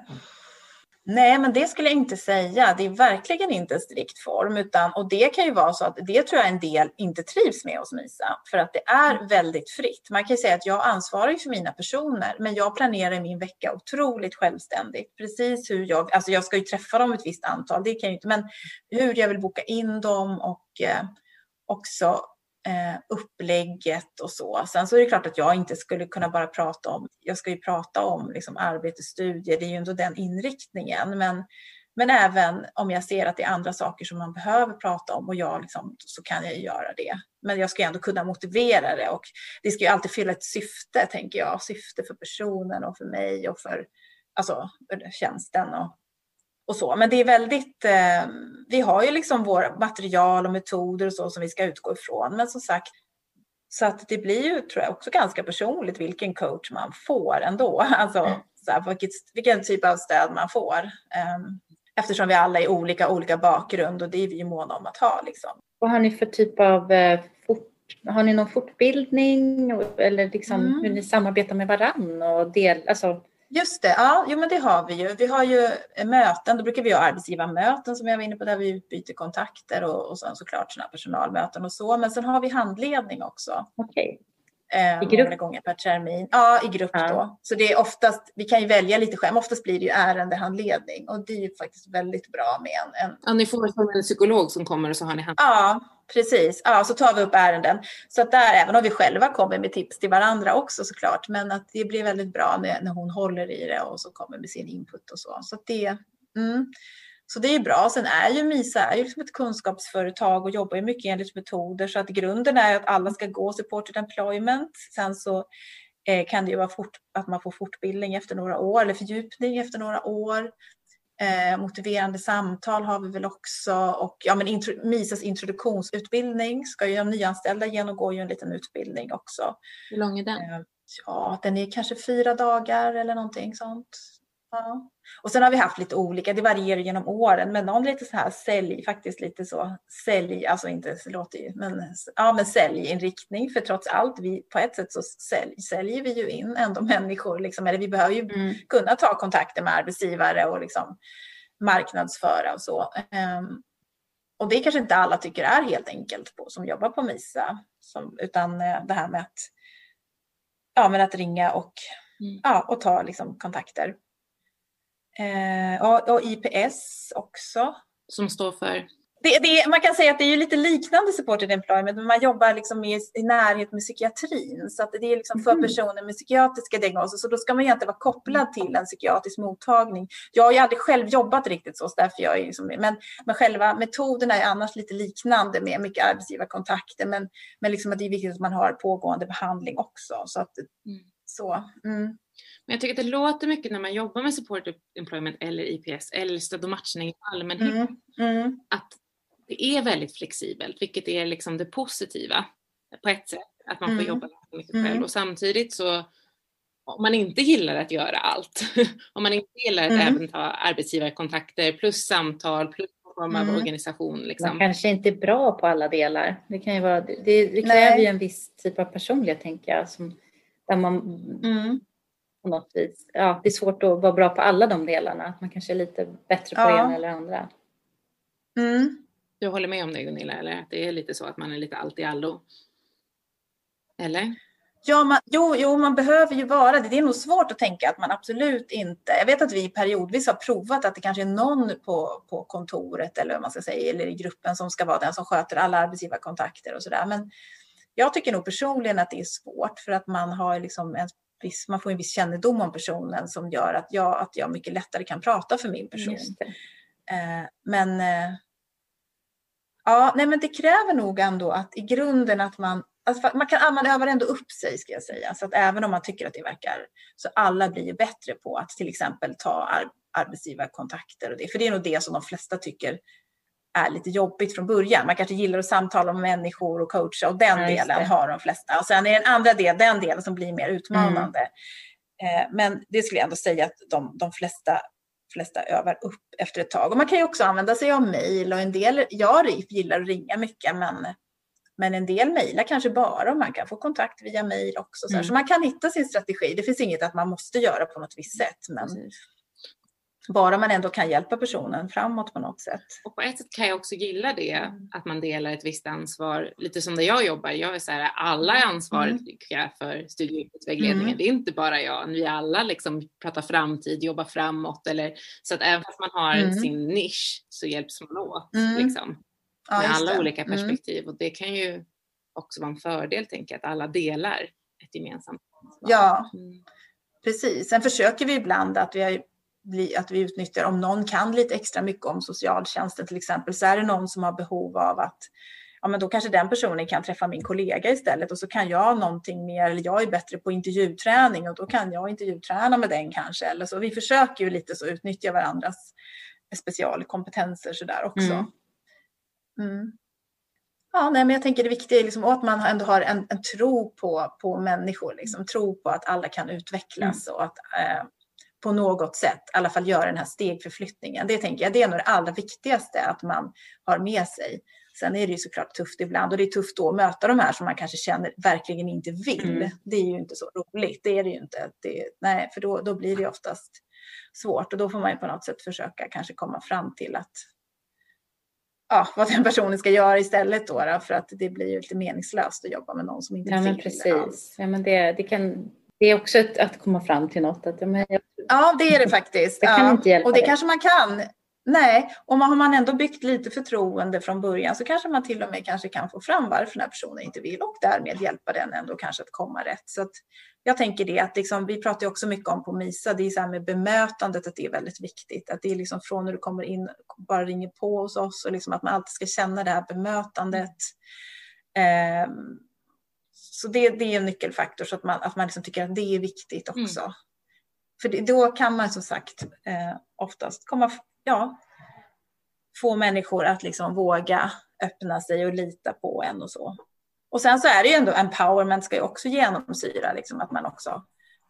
Nej, men det skulle jag inte säga. Det är verkligen inte en strikt form. Utan, och det kan ju vara så att det tror jag en del inte trivs med hos MISA. För att det är mm. väldigt fritt. Man kan ju säga att jag ansvarar för mina personer. Men jag planerar min vecka otroligt självständigt. Precis hur jag, alltså jag ska ju träffa dem ett visst antal. Det kan jag inte. Men hur jag vill boka in dem och eh, också eh, upplägget och så. Sen så är det klart att jag inte skulle kunna bara prata om, jag ska ju prata om liksom arbete, studier, det är ju ändå den inriktningen. Men, men även om jag ser att det är andra saker som man behöver prata om och jag liksom, så kan jag ju göra det. Men jag ska ju ändå kunna motivera det och det ska ju alltid fylla ett syfte, tänker jag. Syfte för personen och för mig och för alltså, tjänsten. Och, och så. Men det är väldigt, eh, vi har ju liksom våra material och metoder och så som vi ska utgå ifrån. Men som sagt, så att det blir ju tror jag också ganska personligt vilken coach man får ändå. Alltså mm. så här, vilket, vilken typ av stöd man får. Um, eftersom vi alla är olika, olika bakgrund och det är vi ju måna om att ha. Liksom. Vad har ni för typ av eh, fort, har ni någon fortbildning eller liksom mm. hur ni samarbetar med varann och del, alltså Just det, ja, jo, men det har vi ju. Vi har ju möten, då brukar vi ha arbetsgivarmöten som jag var inne på där vi utbyter kontakter och, och sen såklart sådana personalmöten och så. Men sen har vi handledning också. Okej. Eh, I grupp? Några gånger per termin. Ja, i grupp ja. då. Så det är oftast, vi kan ju välja lite själv, oftast blir det ju ärendehandledning och det är ju faktiskt väldigt bra med en... en... Ja, ni får som en psykolog som kommer och så har ni hand... Ja, precis. Ja, så tar vi upp ärenden. Så att där, även om vi själva kommer med tips till varandra också såklart, men att det blir väldigt bra när, när hon håller i det och så kommer med sin input och så. Så det, mm. Så det är bra. Sen är ju MISA är ju liksom ett kunskapsföretag och jobbar ju mycket enligt metoder så att grunden är att alla ska gå supported employment. Sen så eh, kan det ju vara fort, att man får fortbildning efter några år eller fördjupning efter några år. Eh, motiverande samtal har vi väl också och ja, men intro, MISAs introduktionsutbildning ska ju de nyanställda genomgå ju en liten utbildning också. Hur lång är den? Eh, ja, den är kanske fyra dagar eller någonting sånt. Ja. Och sen har vi haft lite olika, det varierar genom åren, men någon lite så här sälj, faktiskt lite så sälj, alltså inte, det låter ju, men, ja, men säljinriktning, för trots allt, vi, på ett sätt så sälj, säljer vi ju in ändå människor, liksom, eller vi behöver ju mm. kunna ta kontakter med arbetsgivare och liksom marknadsföra och så. Um, och det kanske inte alla tycker är helt enkelt på, som jobbar på MISA, som, utan eh, det här med att, ja, men att ringa och, mm. ja, och ta liksom, kontakter. Eh, och, och, IPS också. Som står för? Det, det, man kan säga att det är lite liknande supported employment, men man jobbar liksom i, i närhet med psykiatrin. Så att det är liksom för mm. personer med psykiatriska diagnoser, så då ska man egentligen vara kopplad till en psykiatrisk mottagning. Jag har ju aldrig själv jobbat riktigt så, så därför jag är liksom, men, men själva metoderna är annars lite liknande med mycket arbetsgivarkontakter, men, men liksom att det är viktigt att man har pågående behandling också. Så att, mm. så, mm. Men jag tycker att det låter mycket när man jobbar med support employment eller IPS eller stöd och matchning i allmänhet. Mm. Mm. Att det är väldigt flexibelt, vilket är liksom det positiva på ett sätt. Att man får mm. jobba mycket själv mm. och samtidigt så om man inte gillar att göra allt, om man inte gillar att mm. även ta arbetsgivarkontakter plus samtal plus form av mm. organisation. Liksom. Man kanske inte är bra på alla delar. Det, kan ju vara, det, det kräver ju en viss typ av personlighet tänker jag. Som, där man mm på något vis. Ja, det är svårt att vara bra på alla de delarna. Man kanske är lite bättre på ja. en eller andra. Mm. Du håller med om det Gunilla, eller att det är lite så att man är lite allt i allo? Eller? Ja, man, jo, jo, man behöver ju vara det. Det är nog svårt att tänka att man absolut inte... Jag vet att vi periodvis har provat att det kanske är någon på, på kontoret eller vad man ska säga, eller i gruppen som ska vara den som sköter alla arbetsgivarkontakter och sådär. Men jag tycker nog personligen att det är svårt för att man har liksom en viss, man får en viss kännedom om personen som gör att jag, att jag mycket lättare kan prata för min person. Eh, men eh, ja, nej, men det kräver nog ändå att i grunden att man Alltså man, kan, man övar ändå upp sig ska jag säga. Så att även om man tycker att det verkar så alla blir ju bättre på att till exempel ta ar, arbetsgivarkontakter och det. För det är nog det som de flesta tycker är lite jobbigt från början. Man kanske gillar att samtala med människor och coacha och den ja, delen har de flesta. Och sen är det den andra delen, den delen som blir mer utmanande. Mm. Eh, men det skulle jag ändå säga att de, de flesta, flesta övar upp efter ett tag. Och man kan ju också använda sig av mejl och en del, jag gillar att ringa mycket men men en del mejlar kanske bara och man kan få kontakt via mejl också. Så, mm. så, man kan hitta sin strategi. Det finns inget att man måste göra på något visst sätt. Men, Precis. Bara man ändå kan hjälpa personen framåt på något sätt. Och på ett sätt kan jag också gilla det, mm. att man delar ett visst ansvar. Lite som där jag jobbar, jag är så här, alla är ansvariga mm. för studie och yrkesvägledningen. Mm. Det är inte bara jag, vi alla liksom pratar framtid, jobbar framåt. Eller, så att även fast man har mm. sin nisch så hjälps man åt. Mm. Liksom, ja, med alla det. olika mm. perspektiv. Och det kan ju också vara en fördel, tänker jag, att alla delar ett gemensamt ansvar. Ja, precis. Sen försöker vi ibland att vi har bli, att vi utnyttjar, om någon kan lite extra mycket om socialtjänsten till exempel, så är det någon som har behov av att ja, men då kanske den personen kan träffa min kollega istället och så kan jag någonting mer, eller jag är bättre på intervjuträning och då kan jag intervjuträna med den kanske. Eller så. Vi försöker ju lite så utnyttja varandras specialkompetenser sådär också. Mm. Mm. Ja, nej, men jag tänker det viktiga är liksom att man ändå har en, en tro på, på människor, liksom, tro på att alla kan utvecklas mm. och att eh, på något sätt i alla fall göra den här stegförflyttningen. Det tänker jag, det är nog det allra viktigaste att man har med sig. Sen är det ju såklart tufft ibland och det är tufft då att möta de här som man kanske känner verkligen inte vill. Mm. Det är ju inte så roligt, det är det ju inte. Det, nej, för då, då blir det oftast svårt och då får man ju på något sätt försöka kanske komma fram till att ja, vad den personen ska göra istället då, då för att det blir ju lite meningslöst att jobba med någon som inte ja, men precis. Alls. Ja, men det, det kan det är också ett, att komma fram till något. Att, ja, jag, ja, det är det faktiskt. Jag kan ja. inte hjälpa Och det dig. kanske man kan. Nej, och har man ändå byggt lite förtroende från början så kanske man till och med kanske kan få fram varför den här personen inte vill och därmed hjälpa den ändå kanske att komma rätt. Så att jag tänker det att liksom, vi pratar ju också mycket om på MISA, det är så här med bemötandet att det är väldigt viktigt. Att det är liksom från när du kommer in, bara ringer på hos oss och liksom att man alltid ska känna det här bemötandet. Eh, så det, det är en nyckelfaktor så att man, att man liksom tycker att det är viktigt också. Mm. För det, då kan man som sagt eh, oftast komma, ja, få människor att liksom våga öppna sig och lita på en och så. Och sen så är det ju ändå empowerment ska ju också genomsyra liksom att man också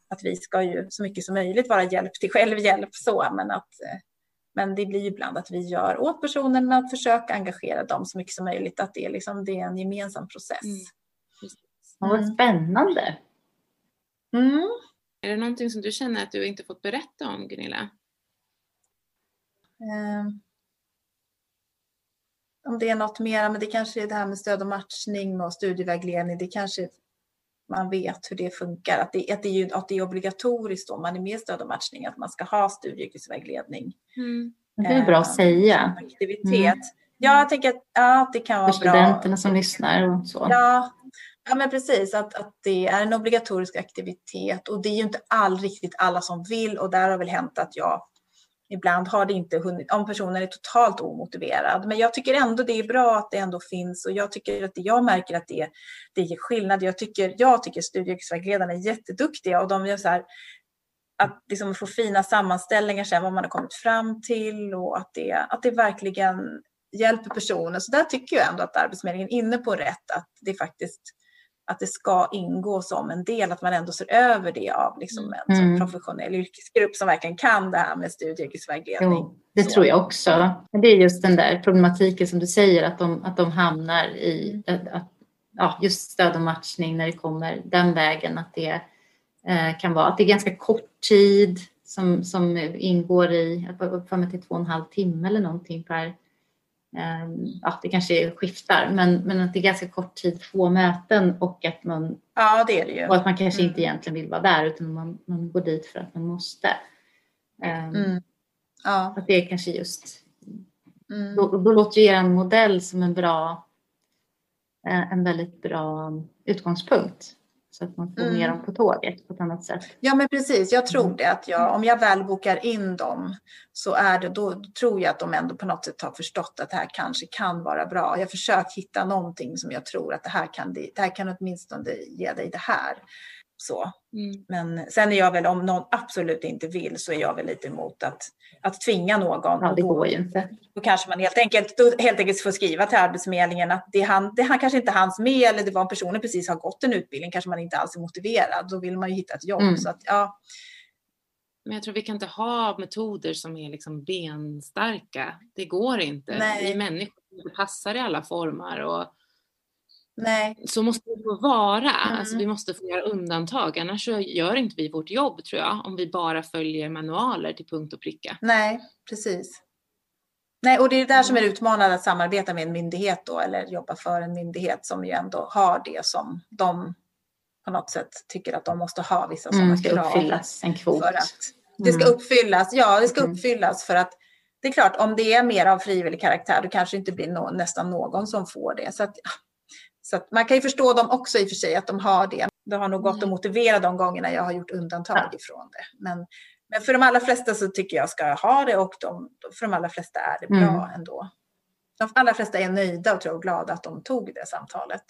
att vi ska ju så mycket som möjligt vara hjälp till självhjälp så men att eh, men det blir ibland att vi gör åt personen men att försöka engagera dem så mycket som möjligt att det är liksom det är en gemensam process. Mm. Vad mm. spännande. Mm. Är det någonting som du känner att du inte fått berätta om Gunilla? Um om det är något mer, men det kanske är det här med stöd och matchning och studievägledning. Det kanske man vet hur det funkar. Att det, att det, är, att det är obligatoriskt om man är med i stöd och matchning att man ska ha studie och yrkesvägledning. Mm. Det är bra att säga. Aktivitet. Mm. Ja, jag tänker att ja, det kan vara För studenterna som lyssnar och så. Ja, ja men precis. Att, att det är en obligatorisk aktivitet och det är ju inte all, riktigt alla som vill och där har väl hänt att jag Ibland har det inte hunnit, om personen är totalt omotiverad. Men jag tycker ändå det är bra att det ändå finns och jag tycker att det, jag märker att det, det ger skillnad. Jag tycker, jag tycker studie och yrkesvägledarna är jätteduktiga och de gör så här, att liksom få fina sammanställningar sen vad man har kommit fram till och att det, att det verkligen hjälper personen. Så där tycker jag ändå att Arbetsförmedlingen är inne på rätt, att det faktiskt att det ska ingå som en del, att man ändå ser över det av liksom en mm. professionell yrkesgrupp som verkligen kan det här med studie och yrkesvägledning. det Så. tror jag också. Det är just den där problematiken som du säger, att de, att de hamnar i att, att, ja, just stöd och matchning när det kommer den vägen, att det eh, kan vara att det är ganska kort tid som, som ingår i, för mig till två och en halv timme eller någonting per ja, det kanske skiftar, men, men att det är ganska kort tid, två möten och att man, ja, det är det ju. Och att man kanske mm. inte egentligen vill vara där utan man, man går dit för att man måste. Um, mm. ja. Att det är kanske just, mm. då, då låter ju er modell som en bra, eh, en väldigt bra utgångspunkt så att man får mm. med dem på tåget på ett annat sätt. Ja, men precis. Jag tror mm. det. Att jag, om jag väl bokar in dem så är det, då tror jag att de ändå på något sätt har förstått att det här kanske kan vara bra. Jag försöker hitta någonting som jag tror att det här kan, det här kan åtminstone ge dig det här. Så. Mm. Men sen är jag väl, om någon absolut inte vill så är jag väl lite emot att, att tvinga någon. Ja, det går ju inte. Då kanske man helt enkelt, då helt enkelt får skriva till Arbetsförmedlingen att det, han, det han kanske inte är hans med eller det var en person precis har gått en utbildning, kanske man inte alls är motiverad. Då vill man ju hitta ett jobb. Mm. Så att, ja. Men jag tror vi kan inte ha metoder som är liksom benstarka. Det går inte. Nej. Vi människor passar i alla former. Och Nej. Så måste det få vara. Mm. Alltså, vi måste få göra undantag. Annars så gör inte vi vårt jobb tror jag. Om vi bara följer manualer till punkt och pricka. Nej, precis. Nej, och det är det där som är utmanande att samarbeta med en myndighet då, eller jobba för en myndighet som ju ändå har det som de på något sätt tycker att de måste ha vissa sådana mm, krav. uppfyllas en kvot. För att det ska mm. uppfyllas, ja det ska mm. uppfyllas för att det är klart om det är mer av frivillig karaktär då kanske inte blir no nästan någon som får det. Så att, så man kan ju förstå dem också i och för sig att de har det. Det har nog gått att mm. motivera de gångerna jag har gjort undantag ja. ifrån det. Men, men för de allra flesta så tycker jag ska ha det och de, för de allra flesta är det bra mm. ändå. De allra flesta är nöjda och tror och glada att de tog det samtalet.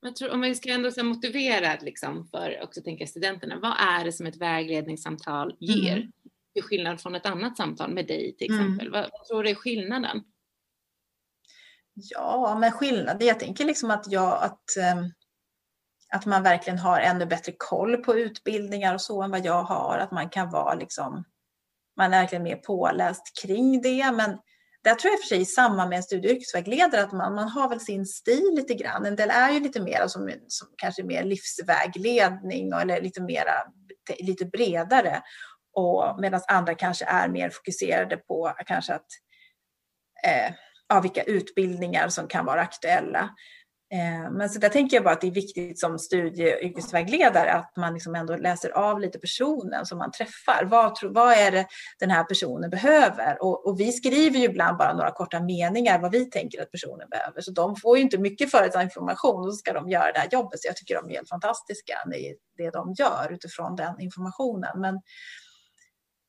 Jag tror, om vi ska ändå så motivera liksom för också tänka studenterna, vad är det som ett vägledningssamtal ger? Mm. Till skillnad från ett annat samtal med dig till mm. exempel. Mm. Vad, vad tror du är skillnaden? Ja, men skillnaden, jag tänker liksom att, jag, att, ehm, att man verkligen har ännu bättre koll på utbildningar och så än vad jag har. Att man kan vara liksom, man är verkligen mer påläst kring det. Men där tror jag i för sig samma med en studie och yrkesvägledare att man, man har väl sin stil lite grann. En del är ju lite mer som, som kanske mer livsvägledning eller lite mera, lite bredare. Medan andra kanske är mer fokuserade på kanske att eh, av vilka utbildningar som kan vara aktuella. Eh, men så där tänker jag bara att det är viktigt som studie och yrkesvägledare att man liksom ändå läser av lite personen som man träffar. Vad, vad är det den här personen behöver? Och, och, vi skriver ju ibland bara några korta meningar vad vi tänker att personen behöver. Så de får ju inte mycket företagsinformation och så ska de göra det här jobbet. Så jag tycker de är helt fantastiska i det de gör utifrån den informationen. Men,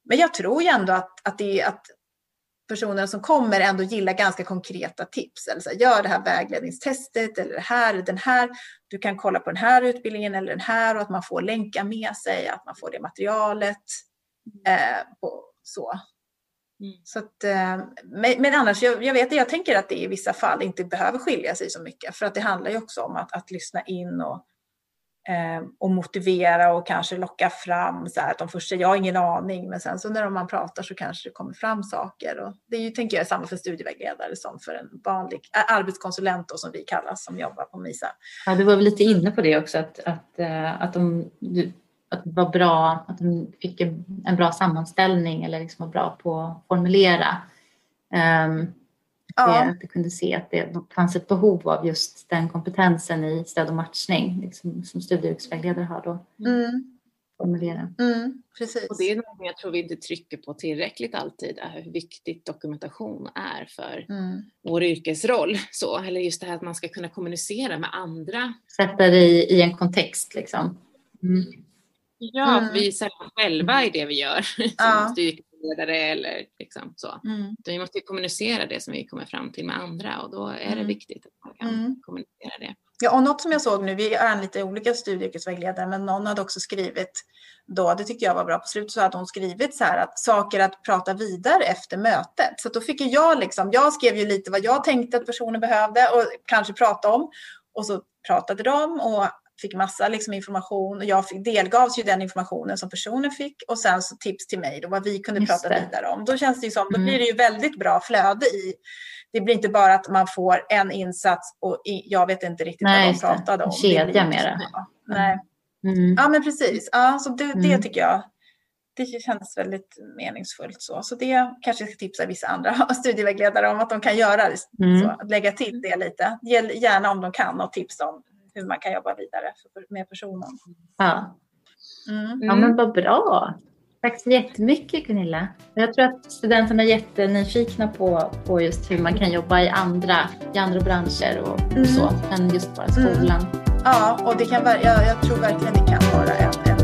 men jag tror ju ändå att, att, det, att personerna som kommer ändå gillar ganska konkreta tips. Eller så här, gör det här vägledningstestet eller det här, den här. Du kan kolla på den här utbildningen eller den här och att man får länkar med sig, att man får det materialet. Eh, och så. Mm. så att, eh, men, men, annars, jag, jag vet jag tänker att det i vissa fall inte behöver skilja sig så mycket. För att det handlar ju också om att, att lyssna in och eh, Ehm, och motivera och kanske locka fram så här att de först säger jag har ingen aning men sen så när man pratar så kanske det kommer fram saker och det är ju tänker jag samma för studievägledare som för en vanlig arbetskonsulent då, som vi kallas som jobbar på MISA. Ja, du var väl lite inne på det också att, att, eh, att, de, att det var bra att de fick en, en bra sammanställning eller liksom var bra på att formulera. Um, Ja. Att du kunde se att det fanns ett behov av just den kompetensen i stöd och matchning liksom, som studievägledare har då. Mm. Formulera. Mm, precis. Och det är något jag tror vi inte trycker på tillräckligt alltid, hur viktigt dokumentation är för mm. vår yrkesroll. Så, eller just det här att man ska kunna kommunicera med andra. Sätta det i, i en kontext liksom. Mm. Ja, mm. vi är själva i det vi gör. Ja ledare eller liksom så. Mm. Vi måste kommunicera det som vi kommer fram till med andra och då är det mm. viktigt att man kan mm. kommunicera det. Ja, och något som jag såg nu, vi är lite olika studieyrkesvägledare, men någon hade också skrivit då, det tyckte jag var bra, på slutet så hade hon skrivit så här att saker att prata vidare efter mötet. Så då fick jag liksom, jag skrev ju lite vad jag tänkte att personen behövde och kanske prata om. Och så pratade de och fick massa liksom information och jag fick, delgavs ju den informationen som personen fick och sen så tips till mig då vad vi kunde Just prata det. vidare om. Då känns det ju som, då mm. blir det ju väldigt bra flöde i det blir inte bara att man får en insats och jag vet inte riktigt Nej, vad de pratade om. Kedja med det. Nej. Mm. Ja men precis. Ja, så det, det mm. tycker jag det känns väldigt meningsfullt. Så, så det kanske jag ska tipsa vissa andra studievägledare om att de kan göra. Mm. Så, att lägga till det lite. Gärna om de kan och tipsa om hur man kan jobba vidare med personen. Ja, mm. ja men vad bra. Tack så jättemycket Gunilla. Jag tror att studenterna är jättenyfikna på, på just hur man kan jobba i andra, i andra branscher och, mm. så, än just bara skolan. Mm. Ja, och det kan, jag, jag tror verkligen det kan vara en, en